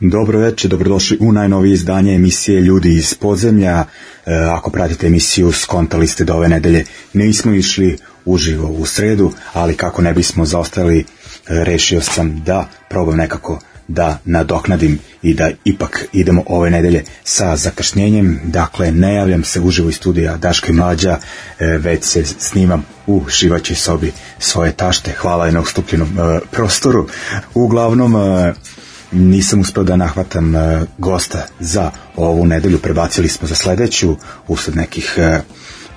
Dobro večer, dobrodošli u najnovije izdanje emisije Ljudi iz podzemlja. E, ako pratite emisiju, skontali ste do da ove nedelje nismo išli uživo u sredu, ali kako ne bismo zaostali, e, rešio sam da probam nekako da nadoknadim i da ipak idemo ove nedelje sa zakašnjenjem. Dakle, ne javljam se uživo iz studija Daška i Mlađa, e, već se snimam u šivaćoj sobi svoje tašte. Hvala jednog stupljenom e, prostoru. Uglavnom, e, nisam uspeo da nahvatam e, gosta za ovu nedelju, prebacili smo za sledeću usled nekih e,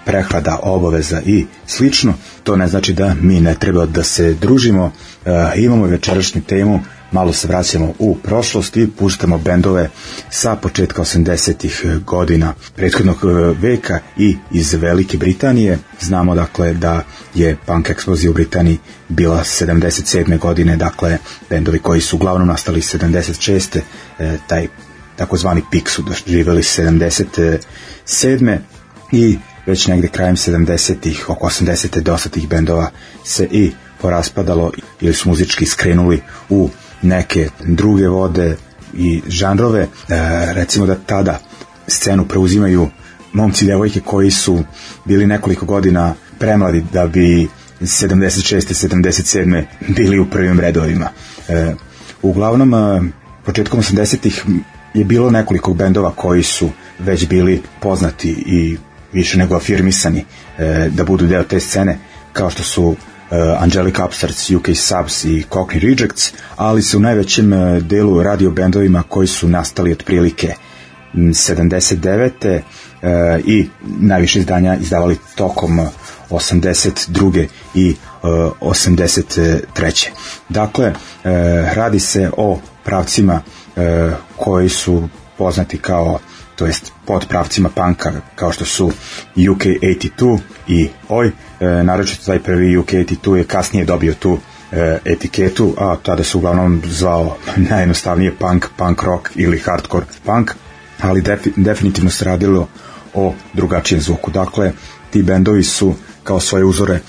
prehlada, obaveza i slično. To ne znači da mi ne treba da se družimo. E, imamo večerašnju temu malo se vraćamo u prošlost i puštamo bendove sa početka 80. ih eh, godina prethodnog eh, veka i iz Velike Britanije. Znamo dakle da je punk eksplozija u Britaniji bila 77. godine, dakle bendovi koji su uglavnom nastali 76. E, eh, taj takozvani pik su doživjeli 77. i već negde krajem 70-ih, oko 80. dosta tih bendova se i poraspadalo ili su muzički skrenuli u neke druge vode i žanrove, e, recimo da tada scenu preuzimaju momci i devojke koji su bili nekoliko godina premladi da bi 76. i 77. bili u prvim redovima. E, uglavnom, e, početkom 80-ih je bilo nekoliko bendova koji su već bili poznati i više nego afirmisani e, da budu deo te scene, kao što su Eh, Angelic Upstarts, UK Subs i Cockney Rejects, ali se u najvećem eh, delu radio bendovima koji su nastali otprilike 79. Eh, i najviše izdanja izdavali tokom 82. i 83. Dakle, radi se o pravcima koji su poznati kao to jest pod pravcima panka kao što su UK82 i OJ, e, naročito taj prvi UK82 je kasnije dobio tu e, etiketu, a tada se uglavnom zvao najjednostavnije punk, punk rock ili hardcore punk, ali defi, definitivno se radilo o drugačijem zvuku. Dakle, ti bendovi su kao svoje uzore e,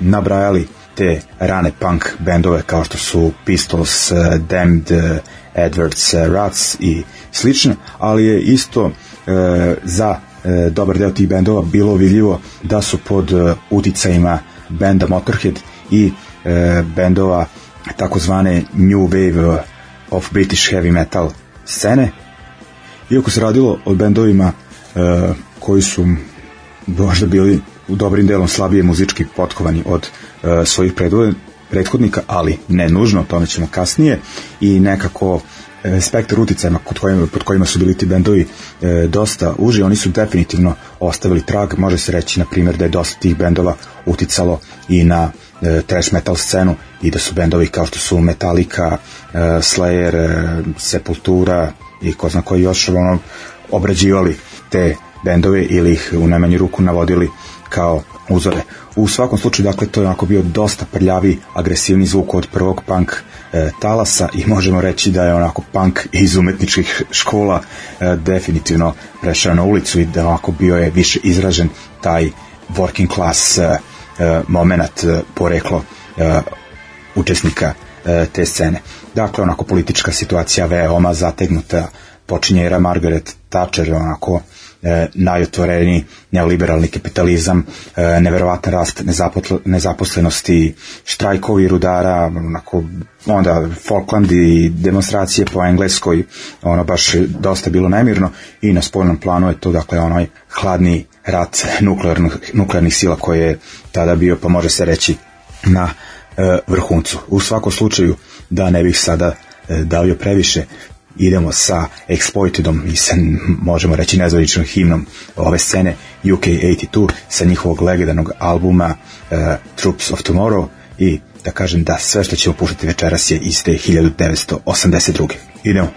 nabrajali te rane punk bendove kao što su Pistols, e, Damned, e, Edwards, e, Rats i slične, ali je isto e, za e, dobar deo tih bendova bilo vidljivo da su pod e, uticajima benda Motorhead i e, bendova takozvane New Wave of British Heavy Metal scene. Iako se radilo o bendovima e, koji su možda bili u dobrim delom slabije muzički potkovani od e, svojih predvodnika, prethodnika, ali ne nužno, o tome ćemo kasnije i nekako E, spektar uticajima kod kojima, pod kojima su bili ti bendovi e, dosta uži, oni su definitivno ostavili trag, može se reći na primjer da je dosta tih bendova uticalo i na e, trash metal scenu i da su bendovi kao što su Metallica, e, Slayer, e, Sepultura i ko zna koji još ono, obrađivali te bendove ili ih u najmanju ruku navodili kao uzore. U svakom slučaju, dakle, to je onako bio dosta prljavi, agresivni zvuk od prvog punk E, talasa i možemo reći da je onako punk iz umetničkih škola e, definitivno prešao na ulicu i da onako bio je više izražen taj working class e, e moment poreklo učesnika te scene. Dakle, onako politička situacija veoma zategnuta, počinje era Margaret Thatcher, onako e, najotvoreniji neoliberalni kapitalizam, e, neverovatan rast nezaposlenosti, štrajkovi rudara, onako, onda Falklandi demonstracije po Engleskoj, ono baš dosta bilo nemirno i na spoljnom planu je to dakle onaj hladni rat nuklearnih, nuklearnih sila koje je tada bio, pa može se reći, na e, vrhuncu. U svakom slučaju, da ne bih sada e, davio previše idemo sa Exploitedom i sa, možemo reći, nezvaničnom himnom ove scene UK82 sa njihovog legendarnog albuma uh, Troops of Tomorrow i da kažem da sve što ćemo puštati večeras je iz te 1982. Idemo.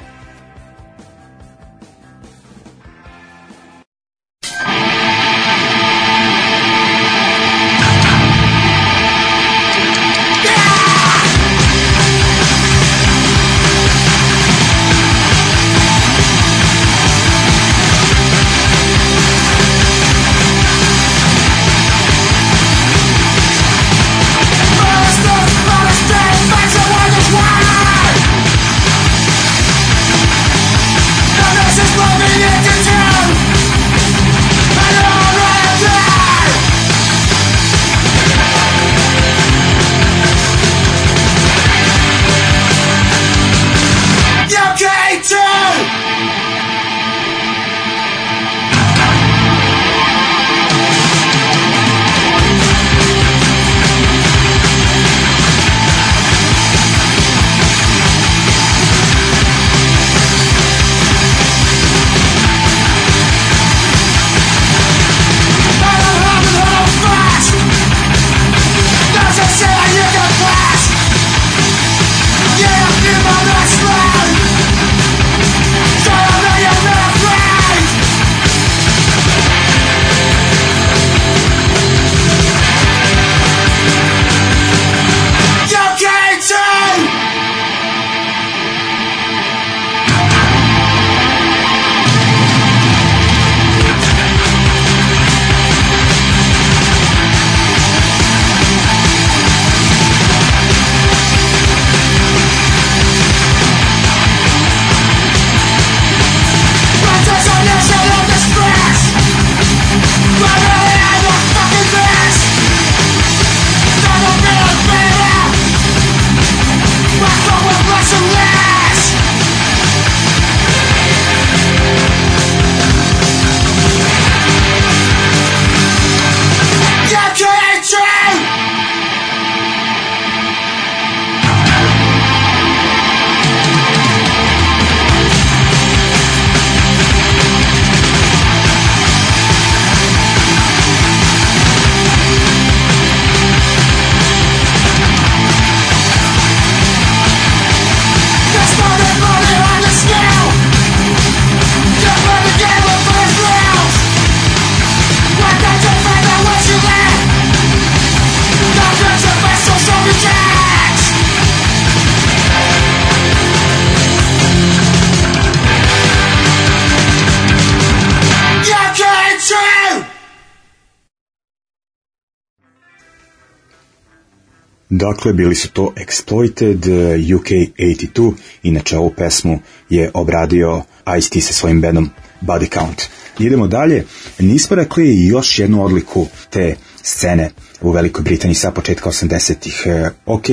Dakle, bili su to Exploited, eh, UK82, inače ovu pesmu je obradio Ice-T sa svojim bandom Body Count. Idemo dalje, nismo rekli još jednu odliku te scene u Velikoj Britaniji sa početka 80-ih. E, eh, ok,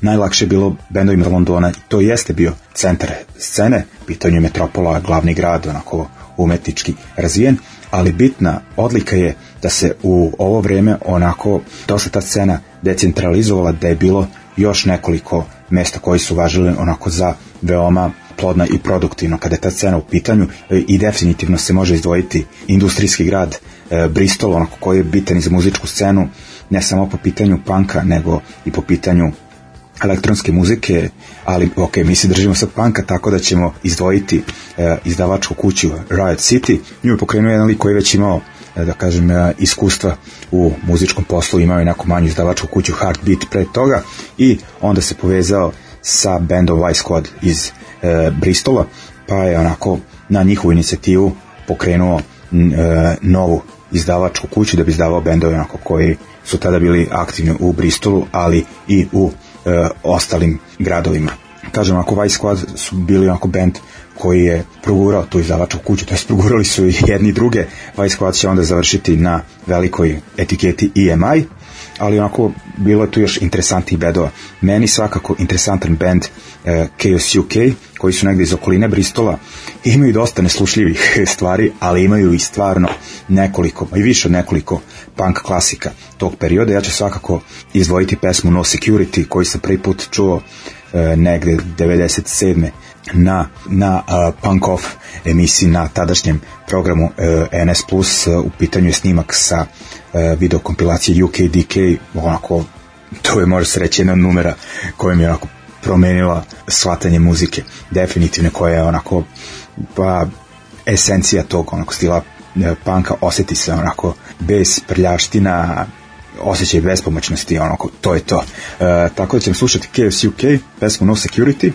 najlakše je bilo bendovima Londona to jeste bio centar scene, pitanju metropola, glavni grad, onako umetnički razvijen, ali bitna odlika je da se u ovo vreme onako dosta ta scena decentralizovala da je bilo još nekoliko mesta koji su važili onako za veoma plodna i produktivno kada je ta scena u pitanju e, i definitivno se može izdvojiti industrijski grad e, Bristol onako koji je bitan i za muzičku scenu ne samo po pitanju panka nego i po pitanju elektronske muzike, ali ok, mi se držimo sad panka, tako da ćemo izdvojiti e, izdavačku kuću Riot City. Nju je pokrenuo jedan lik koji je već imao E, da kažem, e, iskustva u muzičkom poslu, imao je neku manju izdavačku kuću Heartbeat pre toga i onda se povezao sa bandom Vice Squad iz e, Bristola, pa je onako na njihovu inicijativu pokrenuo e, novu izdavačku kuću da bi izdavao bendove onako koji su tada bili aktivni u Bristolu, ali i u e, ostalim gradovima. Kažem, ako Vice Squad su bili onako band koji je progurao tu izdavačku kuću, to je progurali su i jedni druge, Vajskovat pa će onda završiti na velikoj etiketi EMI, ali onako bilo je tu još interesantnih bedova. Meni svakako interesantan band e, Chaos UK, koji su negde iz okoline Bristola, imaju dosta neslušljivih stvari, ali imaju i stvarno nekoliko, i više od nekoliko punk klasika tog perioda. Ja ću svakako izdvojiti pesmu No Security, koju sam prvi put čuo e, negde 97 na, na uh, Punk Off emisiji na tadašnjem programu uh, e, NS+, Plus, uh, u pitanju je snimak sa uh, e, videokompilacije UKDK, onako, to je može se reći jedna numera koja mi je onako promenila shvatanje muzike, definitivno koja je onako, pa, esencija tog onako stila panka, oseti se onako bez prljaština osjećaj bespomoćnosti, onako, to je to. E, tako da ćemo slušati KSUK UK, pesmu No Security,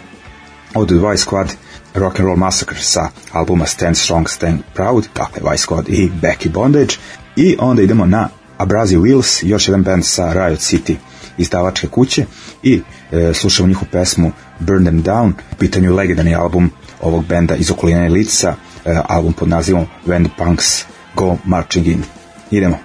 od Y Squad Rock and Roll Massacre sa albuma Stand Strong, Stand Proud, dakle Y Squad i Becky Bondage. I onda idemo na Abrasive Wheels, još jedan band sa Riot City izdavačke kuće i e, slušamo njihovu pesmu Burn Them Down, u pitanju legendarni album ovog benda iz okoline Lica, e, album pod nazivom When the Punks Go Marching In. Idemo.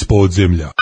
iz podzemlja.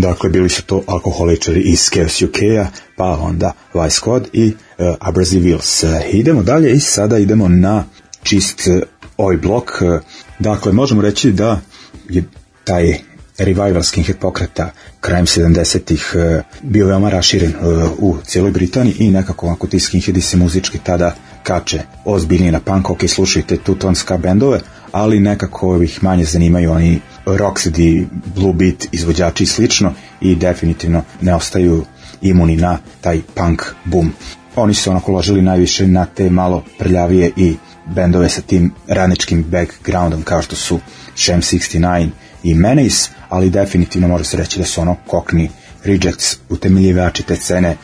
Dakle, bili su to alkoholičari iz Chaos UK-a, pa onda Vice Squad i uh, eh, Abrasive Wheels. Uh, eh, idemo dalje i sada idemo na čist uh, ovaj blok. Uh, dakle, možemo reći da je taj revival skinhead pokreta krajem 70-ih bio veoma raširen u cijeloj Britaniji i nekako ako ti skinheadi se muzički tada kače ozbiljnije na punk, ok, slušajte tutonska bendove, ali nekako ih manje zanimaju oni Rocksteady, Blue Beat, izvođači i slično i definitivno ne ostaju imuni na taj punk boom. Oni su onako ložili najviše na te malo prljavije i bendove sa tim radničkim backgroundom kao što su Sham 69 i Menace, ali definitivno može se reći da su ono kokni rejects, utemeljivači te cene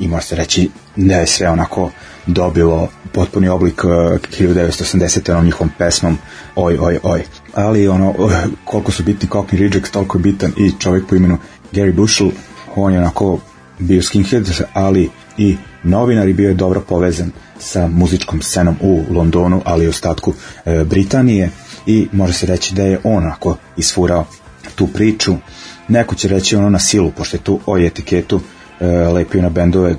i može se reći da je sve onako dobilo potpuni oblik 1980. Eh, onom njihovom pesmom Oj, oj, oj. Ali ono, koliko su bitni Cockney Rejects, toliko je bitan i čovjek po imenu Gary Bushel, on je onako bio skinhead, ali i novinar i bio je dobro povezan sa muzičkom scenom u Londonu, ali i ostatku eh, Britanije i može se reći da je on onako isfurao tu priču. Neko će reći ono na silu, pošto je tu oj etiketu eh, lepio na bendove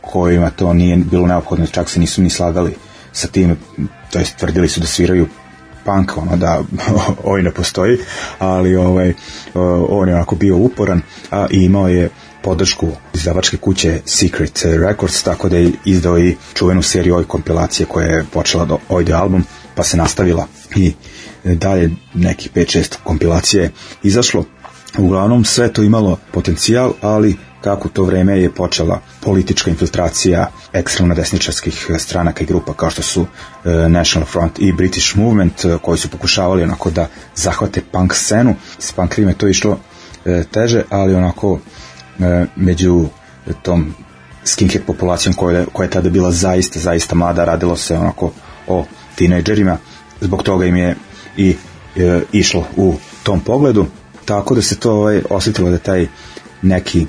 kojima to nije bilo neophodno, čak se nisu ni slagali sa tim, to jest tvrdili su da sviraju punk, ono da ovaj ne postoji, ali ovaj, on je onako bio uporan a, i imao je podršku izdavačke kuće Secret Records, tako da je izdao i čuvenu seriju ove kompilacije koja je počela do Ojde album, pa se nastavila i dalje nekih 5-6 kompilacije izašlo. Uglavnom sve to imalo potencijal, ali kako u to vreme je počela politička infiltracija ekstremno desničarskih e, stranaka i grupa kao što su e, National Front i British Movement e, koji su pokušavali onako da zahvate punk scenu. S punk je to išlo teže, ali onako među tom skinhead populacijom koja je, koja je tada bila zaista, zaista mlada, radilo se onako o tinejdžerima, zbog toga im je i e, išlo u tom pogledu, tako da se to ovaj, osetilo da taj neki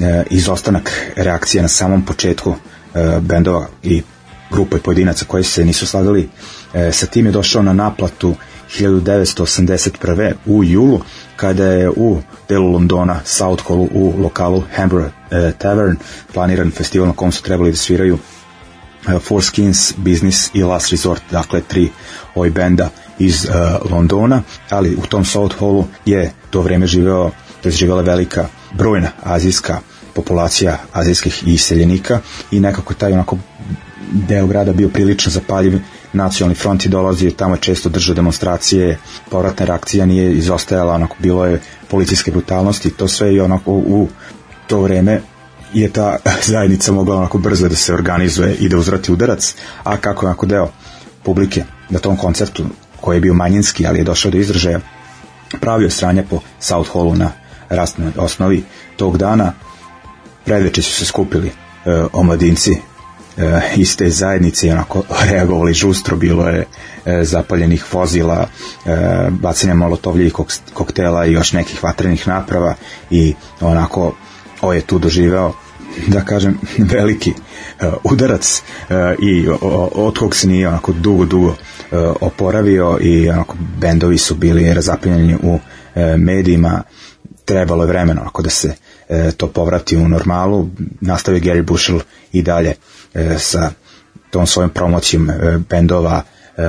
E, izostanak reakcije na samom početku e, bendova i grupa i pojedinaca koji se nisu slagali e, sa tim je došao na naplatu 1981. u julu kada je u delu Londona South Hallu u lokalu Hamburg Tavern planiran festival na kom su trebali da sviraju Four Skins, Business i Last Resort, dakle tri oj benda iz uh, Londona, ali u tom South Hallu je to vreme živeo, to je živela velika brojna azijska populacija azijskih iseljenika i nekako taj onako deo grada bio prilično zapaljiv nacionalni front i dolazio tamo često držao demonstracije, povratna reakcija nije izostajala, onako bilo je policijske brutalnosti, to sve je onako u to vreme je ta zajednica mogla onako brzo da se organizuje i da uzvrati udarac, a kako onako deo publike na tom koncertu koji je bio manjinski, ali je došao do izražaja, pravio sranja po South Hallu na rasnoj osnovi tog dana predveče su se skupili e, omladinci e, iz te zajednice i onako reagovali žustro, bilo je e, zapaljenih vozila, e, bacanja molotovljivih kok, koktela i još nekih vatrenih naprava i onako o je tu doživeo da kažem veliki e, udarac e, i o, o, od kog se nije onako dugo dugo e, oporavio i onako bendovi su bili razapinjeni u e, medijima trebalo je vremena ako da se e, to povrati u normalu. Nastavio Gary Bushel i dalje e, sa tom svojom promocijom e, bendova, e,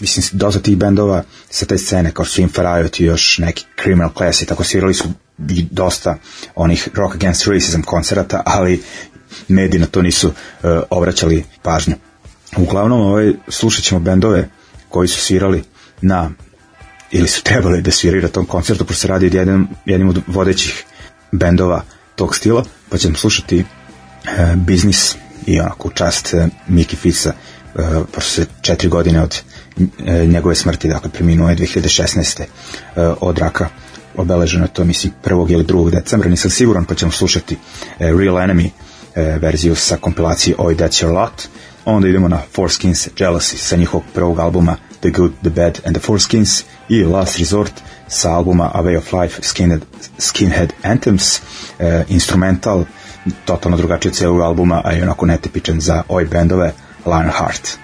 mislim, dosta tih bendova sa te scene, kao što su Inferiot i još neki Criminal Class i tako svirali su i dosta onih Rock Against Racism koncerata, ali mediji na to nisu e, obraćali pažnju. Uglavnom, ovaj, slušat ćemo bendove koji su svirali na ili su trebali da sviraju na tom koncertu, pošto se radi od jednim, jednim od vodećih bendova tog stila, pa ćemo slušati e, biznis i onako čast e, Miki Fisa, e, pošto se četiri godine od e, njegove smrti, dakle preminuo je 2016. E, od raka obeleženo to, mislim, 1. ili 2. decembra, nisam siguran, pa ćemo slušati e, Real Enemy e, verziju sa kompilacije Oi That's Your Lot, onda idemo na Four Skins Jealousy sa njihovog prvog albuma The Good, The Bad and The Four Skins i Last Resort sa albuma A Way of Life Skinhead, Skinhead Anthems e, instrumental totalno drugačije od celog albuma a i onako netipičan za ove bendove Lionheart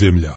земля.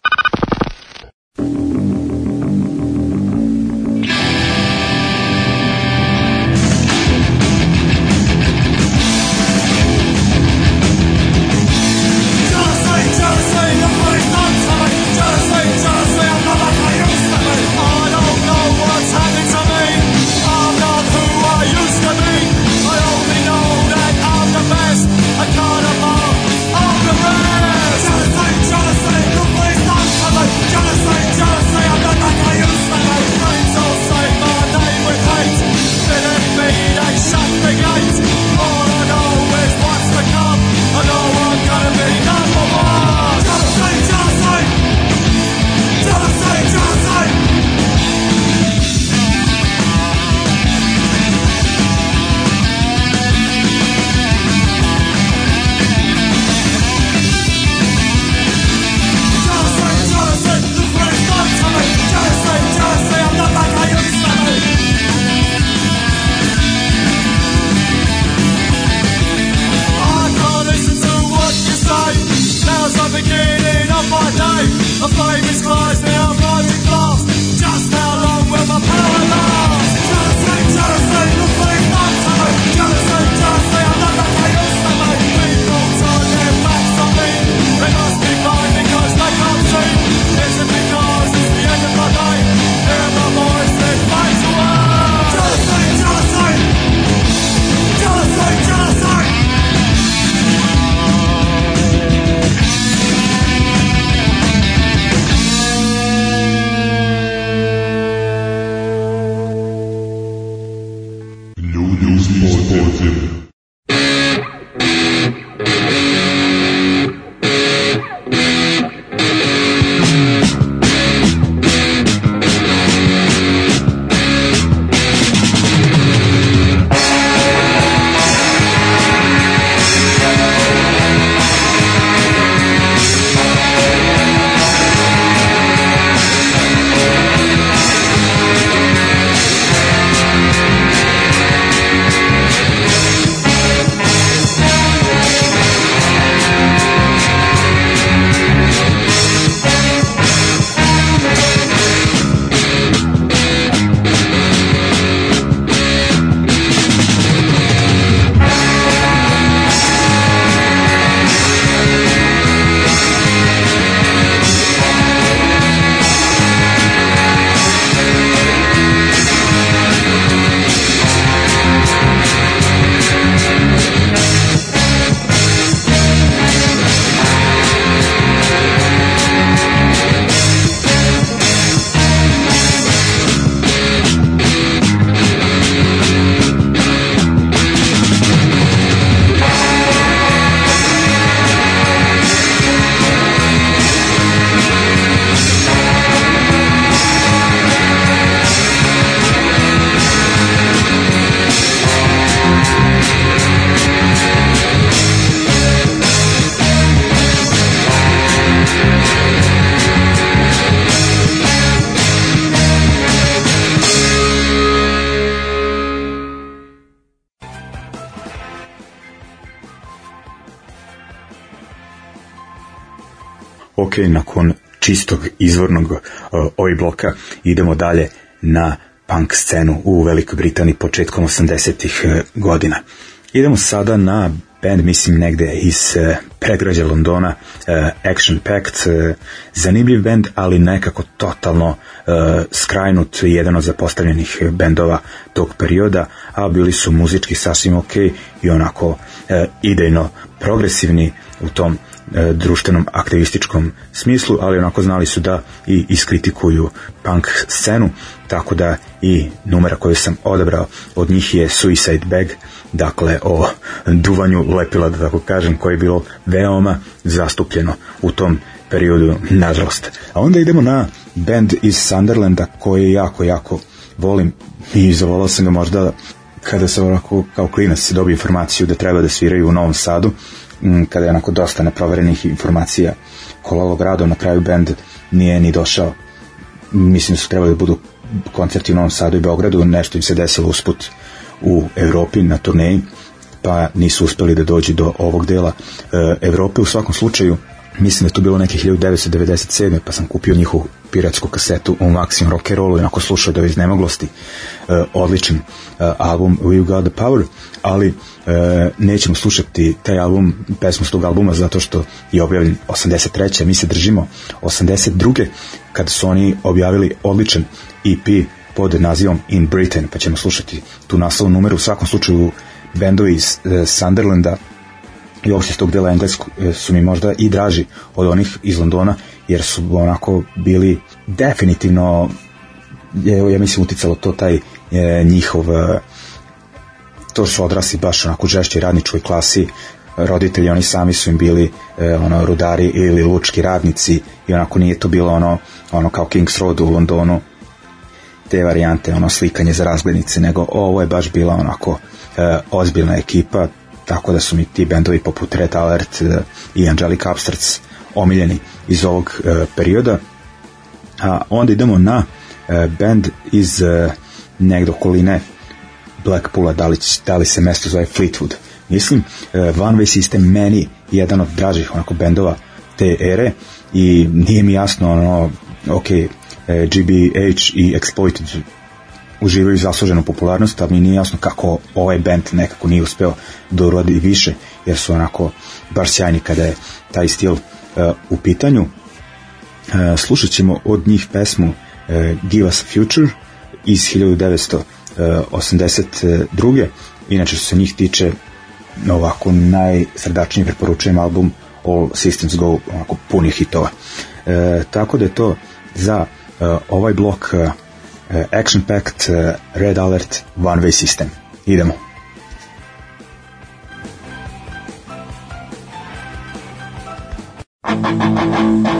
ok, nakon čistog izvornog e, oj bloka idemo dalje na punk scenu u Velikoj Britaniji početkom 80-ih e, godina. Idemo sada na band, mislim, negde iz e, predgrađa Londona, Action Pact, zanimljiv band, ali nekako totalno skrajnut, jedan od zapostavljenih bendova tog perioda, a bili su muzički sasvim ok i onako idejno progresivni u tom E, društvenom aktivističkom smislu, ali onako znali su da i iskritikuju punk scenu, tako da i numera koju sam odabrao od njih je Suicide Bag, dakle o duvanju lepila, da tako kažem, koje je bilo veoma zastupljeno u tom periodu, nažalost. A onda idemo na band iz Sunderlanda koji jako, jako volim i zavolao sam ga možda kada sam onako kao klinac dobio informaciju da treba da sviraju u Novom Sadu kada je onako dosta neproverenih informacija kolovog radom, na kraju bend nije ni došao. Mislim da su trebali da budu koncerti u Novom Sadu i Beogradu, nešto im se desilo usput u Evropi na turneji, pa nisu uspeli da dođu do ovog dela e, Evrope. U svakom slučaju, mislim da je to bilo nekih 1997. pa sam kupio njihovu piratsku kasetu on Waxing Rock'n'Rollu i onako slušao do da iznemoglosti e, odličan e, album We've Got The Power ali e, nećemo slušati taj album, pesmu s tog albuma zato što je objavljen 83. A Mi se držimo 82. kada su oni objavili odličan EP pod nazivom In Britain, pa ćemo slušati tu naslovnu numeru. U svakom slučaju bendovi iz e, Sunderlanda i uopšte iz tog dela engleskog e, su mi možda i draži od onih iz Londona, jer su onako bili definitivno, je, ja mislim, uticalo to taj e, njihov e, to su odrasli baš onako žešći radničkoj klasi roditelji oni sami su im bili e, ono rudari ili lučki radnici i onako nije to bilo ono ono kao Kings Road u Londonu te varijante ono slikanje za razglednice nego ovo je baš bila onako e, ozbiljna ekipa tako da su mi ti bendovi poput Red Alert e, i Angelic Upstarts omiljeni iz ovog e, perioda a onda idemo na e, band iz e, negde okoline Blackpoola, da li, da li se mesto zove Fleetwood. Mislim, Van e, Way System meni jedan od dražih onako bendova te ere i nije mi jasno ono, ok, e, GBH i Exploited uživaju zasluženu popularnost, ali mi nije jasno kako ovaj band nekako nije uspeo da urodi više, jer su onako baš sjajni kada je taj stil uh, u pitanju. Uh, slušat ćemo od njih pesmu uh, Give Us a Future iz 1900 82. Eh, Inače, što se njih tiče, ovako najsrdačnije preporučujem album All Systems Go, onako puni hitova. E, tako da je to za e, ovaj blok e, Action Pact, e, Red Alert, One Way System. Idemo. Thank you.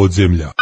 подземля.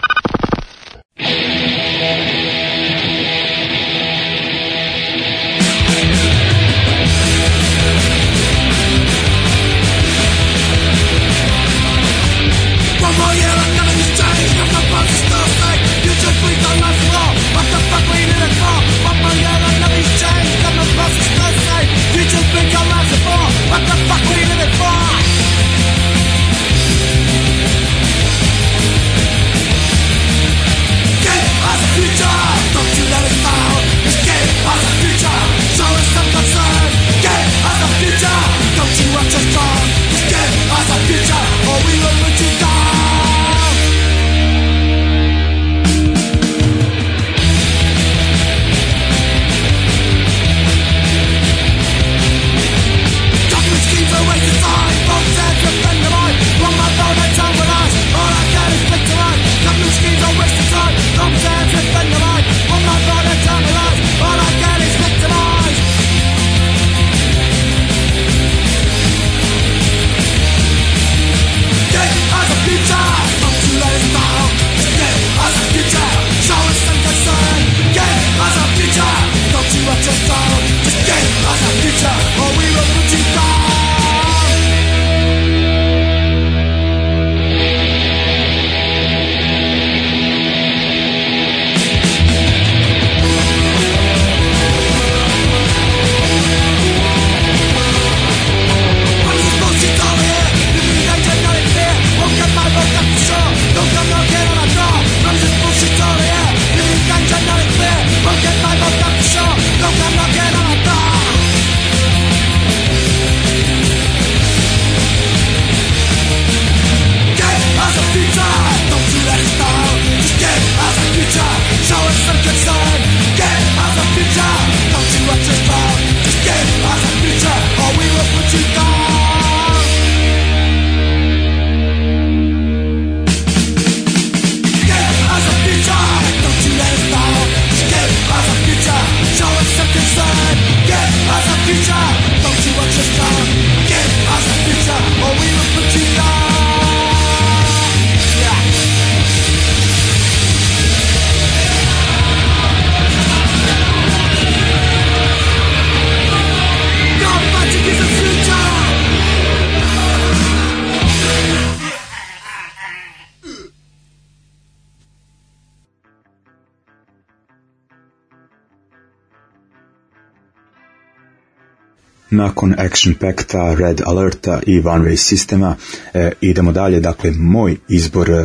nakon Action Pacta, Red Alerta i One Way sistema e, idemo dalje, dakle moj izbor e,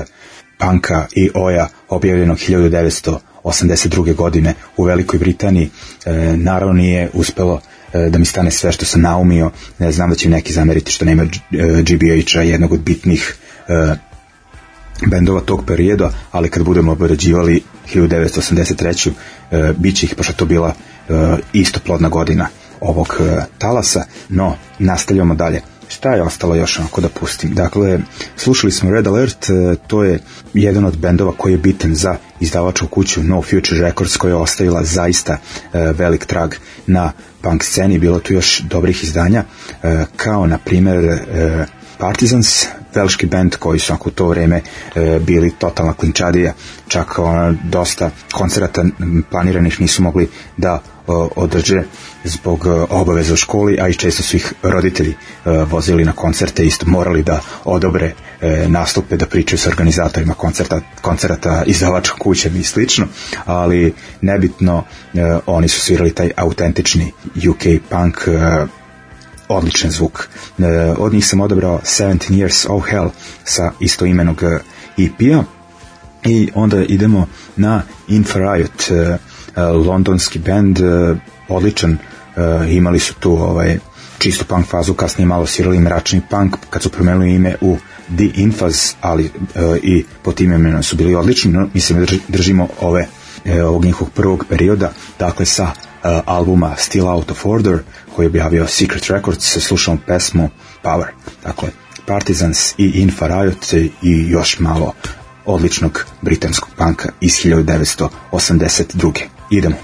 Panka i Oja objavljenog 1982. godine u Velikoj Britaniji e, naravno nije uspelo e, da mi stane sve što sam naumio e, znam da će neki zameriti što nema GBH-a e, jednog od bitnih bendova tog perioda, ali kad budemo obrađivali 1983. E, bit će ih, pošto to bila e, isto plodna godina ovog e, talasa, no nastavljamo dalje. Šta je ostalo još onako da pustim? Dakle, slušali smo Red Alert, e, to je jedan od bendova koji je bitan za izdavačku kuću No Future Records koja je ostavila zaista e, velik trag na punk sceni, bilo tu još dobrih izdanja, kao na primer Partisans, velški band koji su ako u to vreme e, bili totalna klinčadija, čak ona, dosta koncerata planiranih nisu mogli da održe zbog e, obaveza u školi, a i često su ih roditelji e, vozili na koncerte i morali da odobre e, nastupe, da pričaju sa organizatorima koncerta, koncerata, izdavača kuće i slično, ali nebitno oni su svirali taj autentični UK punk odličan zvuk. Od njih sam odabrao 17 Years of Hell sa istoimenog EP-a i onda idemo na Infrariot, Infrariot Eh, londonski bend eh, odličan eh, imali su tu ovaj čistu punk fazu, kasnije malo svirali mračni punk kad su promenili ime u The Infaz, ali i po tim imenom su bili odlični, no, mislim držimo ove ovog njihovog prvog perioda, dakle sa albuma Still Out of Order koji je objavio Secret Records se slušamo pesmu Power dakle Partisans i Infa Riot i još malo odličnog britanskog panka iz 1982. Jedemo.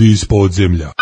ljudi iz podzemlja.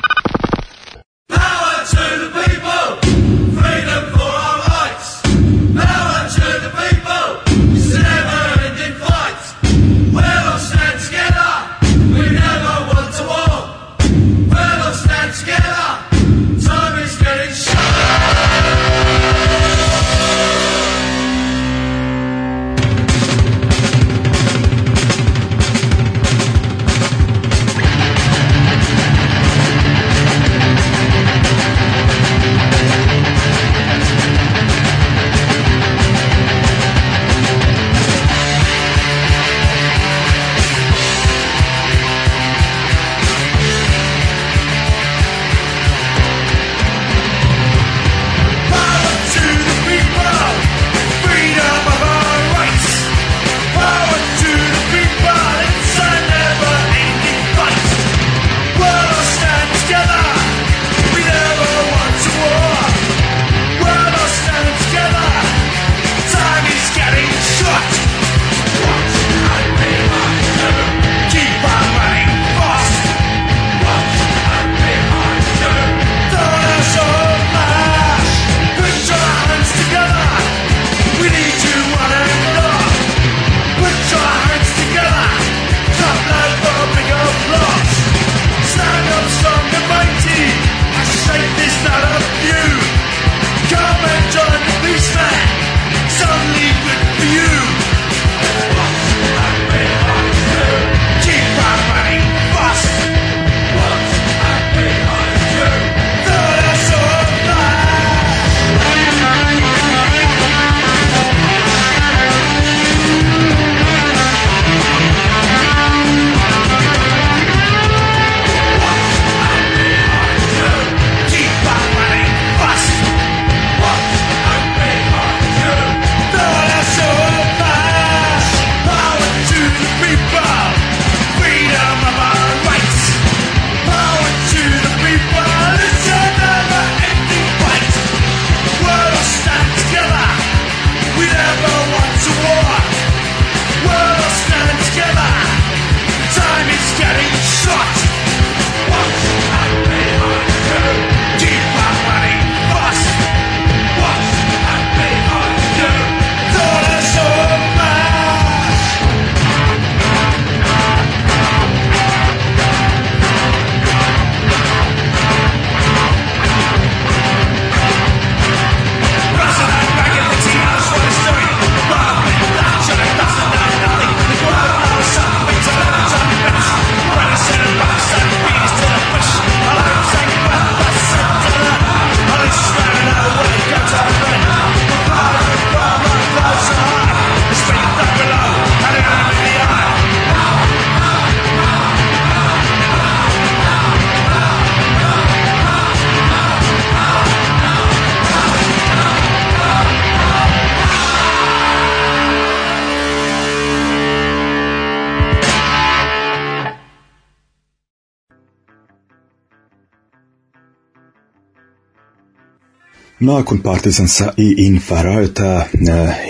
Nakon Partizansa i Infarojta e,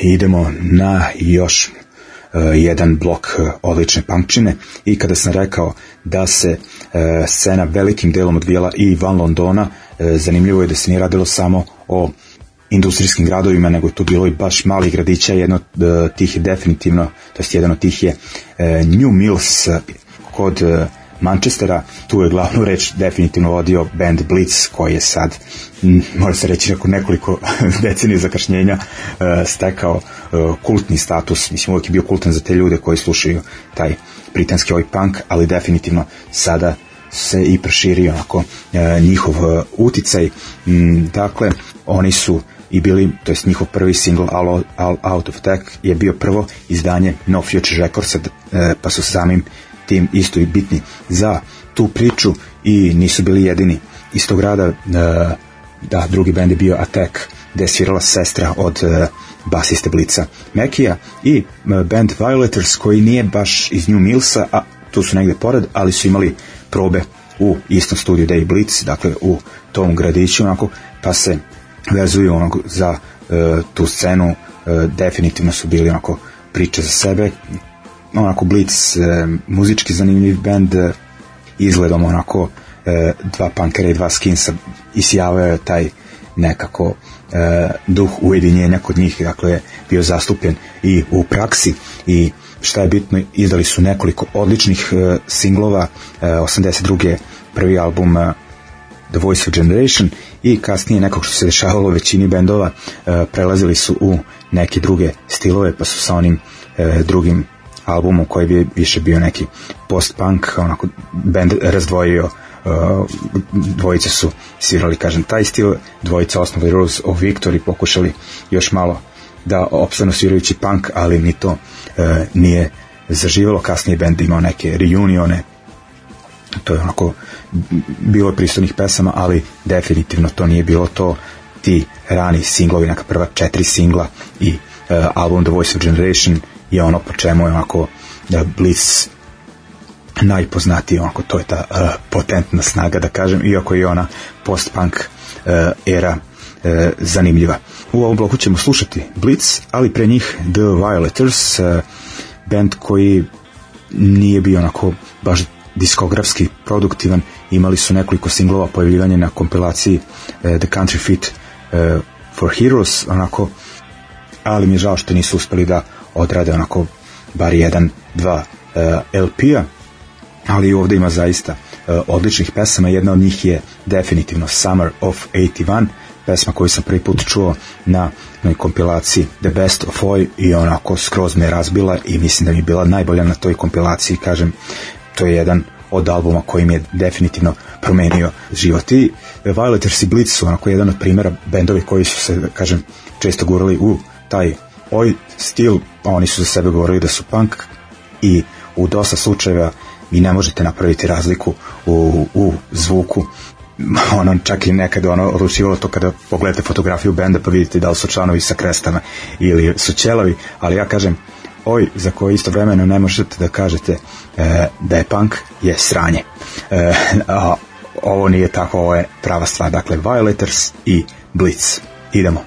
idemo na još e, jedan blok e, odlične pamčine i kada sam rekao da se scena velikim delom odvijela i van Londona, zanimljivo je da se nije radilo samo o industrijskim gradovima, nego je tu bilo i baš malih gradića, jedno od tih je definitivno, to jest jedan od tih je New Mills kod Manchestera. Tu je glavnu reč definitivno vodio band Blitz, koji je sad, mora se reći, nakon nekoliko decenija zakašnjenja e, stekao e, kultni status. Mislim, uvek je bio kultan za te ljude koji slušaju taj britanski oj punk, ali definitivno sada se i proširio onako e, njihov e, uticaj. M, dakle, oni su i bili, to jest njihov prvi single All, Out of Tech je bio prvo izdanje No Future Records, pa su samim tim isto i bitni za tu priču i nisu bili jedini. Iz tog rada, e, da, drugi bend je bio Attack, gde je svirala sestra od e, basiste Blica Mekija i e, band Violators koji nije baš iz New Millsa, a tu su negde pored, ali su imali probe u istom studiju Day Blitz, dakle u tom gradiću onako, pa se vezuju onako za e, tu scenu e, definitivno su bili onako priče za sebe onako Blitz, e, muzički zanimljiv band e, izgledom onako e, dva punkera i dva skinsa isjavao je taj nekako e, duh ujedinjenja kod njih dakle je bio zastupljen i u praksi i šta je bitno izdali su nekoliko odličnih e, singlova e, 82. prvi album e, The Voice of Generation i kasnije nekog što se dešavalo većini bendova e, prelazili su u neke druge stilove pa su sa onim e, drugim albumu koji je više bio neki post-punk, onako bend razdvojio uh, dvojice su svirali kažem taj stil, dvojice osnovali Rules of Victory pokušali još malo da opstanu svirajući punk, ali ni to e, nije zaživalo, kasnije bend imao neke reunione to je onako bilo pristojnih pesama, ali definitivno to nije bilo to ti rani singlovi, neka prva četiri singla i e, album The Voice of Generation je ono po čemu je onako e, Bliss najpoznatiji, onako to je ta uh, potentna snaga, da kažem, iako je ona post-punk uh, era uh, zanimljiva. U ovom bloku ćemo slušati Blitz, ali pre njih The Violators, uh, band koji nije bio onako baš diskografski produktivan, imali su nekoliko singlova pojavljivanja na kompilaciji uh, The Country Fit uh, for Heroes, onako, ali mi je žao što nisu uspeli da odrade onako bar jedan, dva e, eh, LP-a, ali ovde ima zaista e, odličnih pesama, jedna od njih je definitivno Summer of 81, pesma koju sam prvi put čuo na onoj kompilaciji The Best of Oi i onako skroz me razbila i mislim da mi je bila najbolja na toj kompilaciji, kažem, to je jedan od albuma koji mi je definitivno promenio život. I eh, Violators i Blitz su onako jedan od primera bendovi koji su se, da kažem, često gurali u taj ovaj stil, pa oni su za sebe govorili da su punk i u dosta slučajeva vi ne možete napraviti razliku u, u zvuku ono čak i nekad ono odlučivalo to kada pogledate fotografiju benda pa vidite da li su članovi sa krestama ili su ćelavi, ali ja kažem oj za koje isto istovremeno ne možete da kažete e, da je punk je sranje e, a ovo nije tako, ovo je prava stvar dakle Violators i Blitz idemo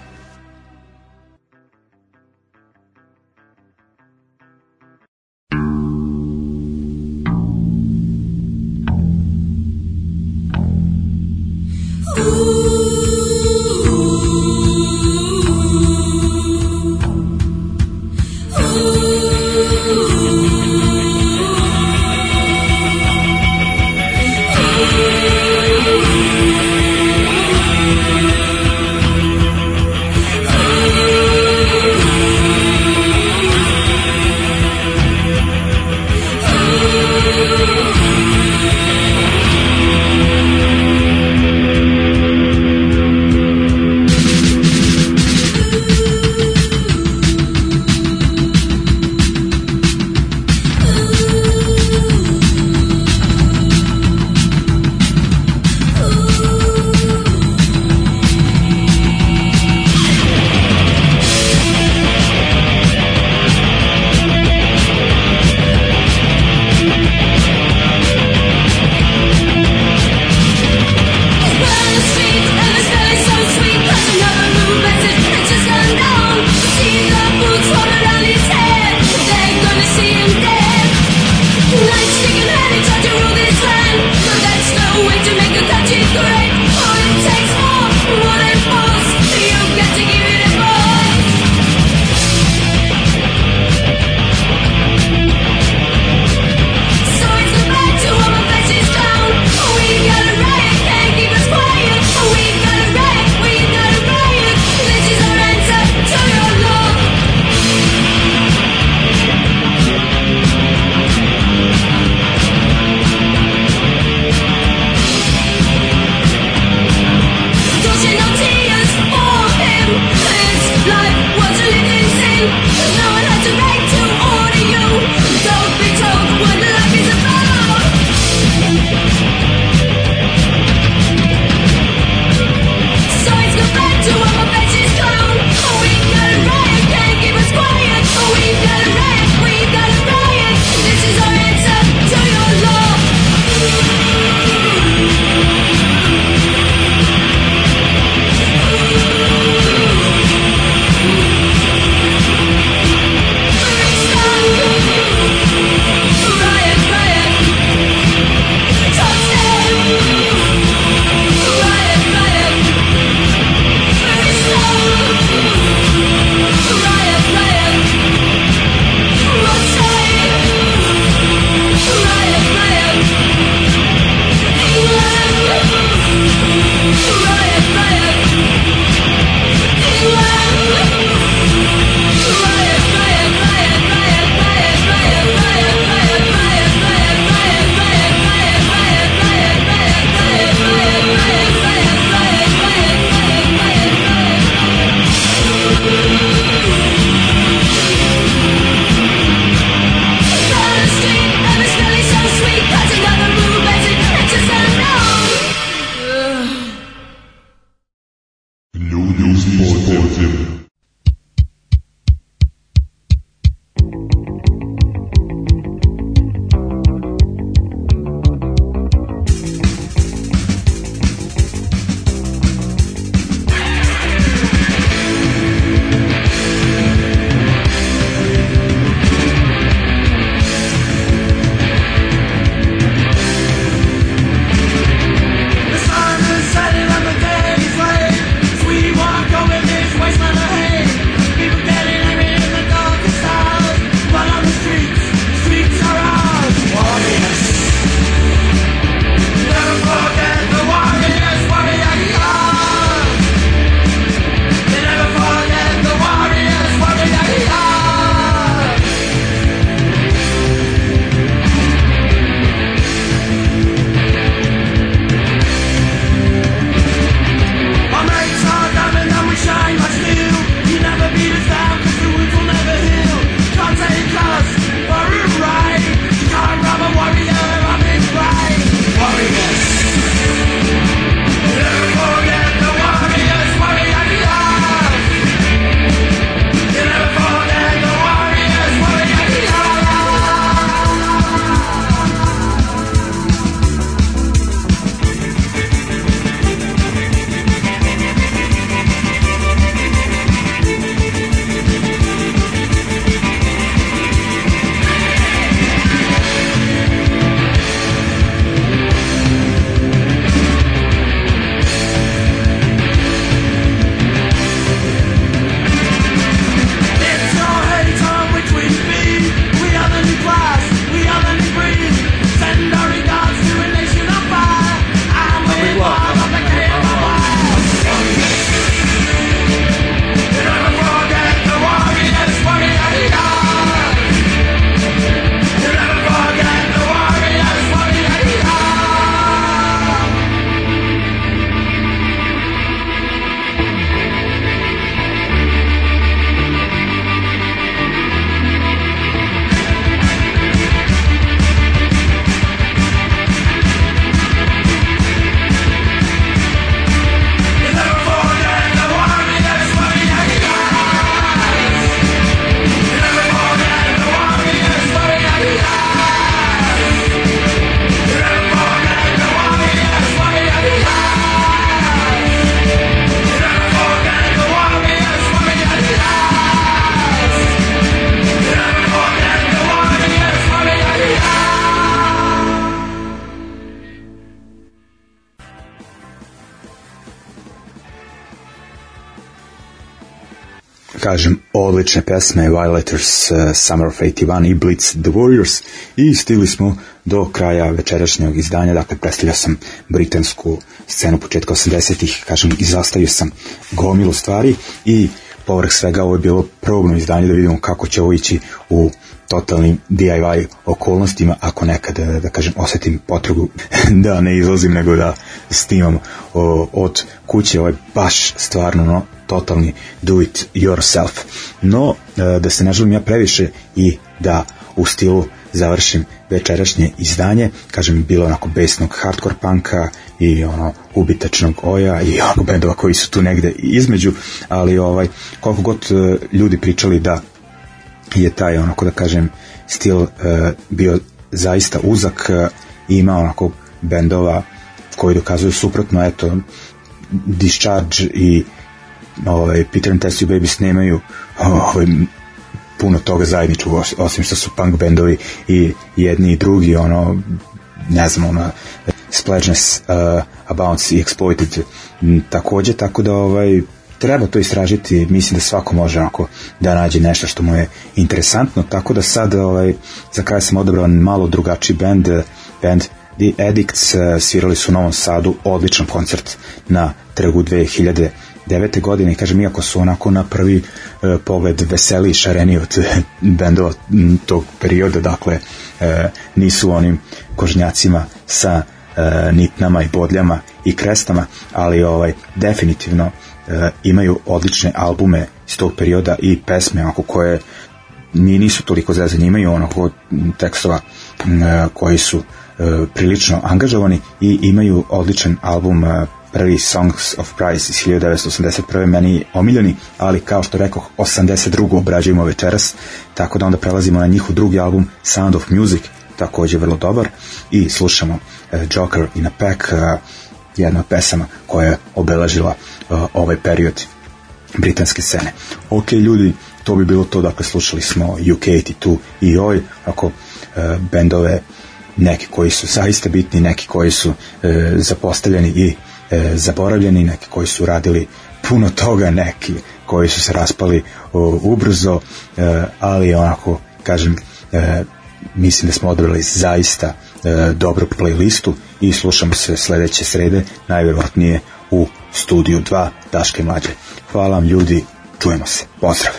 kažem, odlične pesme Violators, uh, eh, Summer of 81 i Blitz The Warriors i stigli smo do kraja večerašnjeg izdanja, dakle predstavljao sam britansku scenu početka 80-ih, kažem, izostavio sam gomilu stvari i uh, povrh svega ovo je bilo probno izdanje da vidimo kako će ovo ići u totalnim DIY okolnostima ako nekad da, da kažem, osetim potrebu da ne izlazim nego da snimam o, od kuće, ovo je baš stvarno no, totalni do it yourself. No, e, da se ne želim ja previše i da u stilu završim večerašnje izdanje. Kažem, bilo onako besnog hardcore panka i ono ubitačnog oja i ovog bendova koji su tu negde između, ali ovaj koliko god e, ljudi pričali da je taj onako da kažem stil e, bio zaista uzak e, i ima onako bendova koji dokazuju suprotno, eto Discharge i ovaj, Peter and Tessie Baby snimaju ovaj, puno toga zajedničkog osim što su punk bendovi i jedni i drugi ono ne znam ono Splashness, uh, Abounce i Exploited takođe tako da ovaj treba to istražiti, mislim da svako može onako da nađe nešto što mu je interesantno, tako da sad ovaj, za kraj sam odabrao malo drugačiji band, eh, band The Addicts, eh, svirali su u Novom Sadu odličan koncert na trgu 2000 99. godine, kažem, iako su onako na prvi e, pogled veseli i šareni od e, bendova tog perioda, dakle, e, nisu onim kožnjacima sa e, nitnama i bodljama i krestama, ali ovaj definitivno e, imaju odlične albume iz tog perioda i pesme onako koje ni nisu toliko zezanje, imaju onako tekstova e, koji su e, prilično angažovani i imaju odličan album e, prvi Songs of Price iz 1981. meni omiljeni, ali kao što rekoh 82. obrađujemo večeras, tako da onda prelazimo na njihov drugi album Sound of Music, takođe vrlo dobar i slušamo e, Joker in a Pack, e, jedna od pesama koja je obelažila e, ovaj period britanske scene. Ok ljudi, to bi bilo to, dakle slušali smo UK82 i OI, ako bendove neki koji su zaista bitni, neki koji su e, zapostavljeni i E, zaboravljeni, neki koji su radili puno toga, neki koji su se raspali ubrzo, e, ali onako, kažem, e, mislim da smo odrali zaista e, dobru playlistu i slušamo se sledeće srede, najverovatnije u studiju 2 Daške Mlađe. Hvala vam ljudi, čujemo se, pozdrav!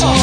soul.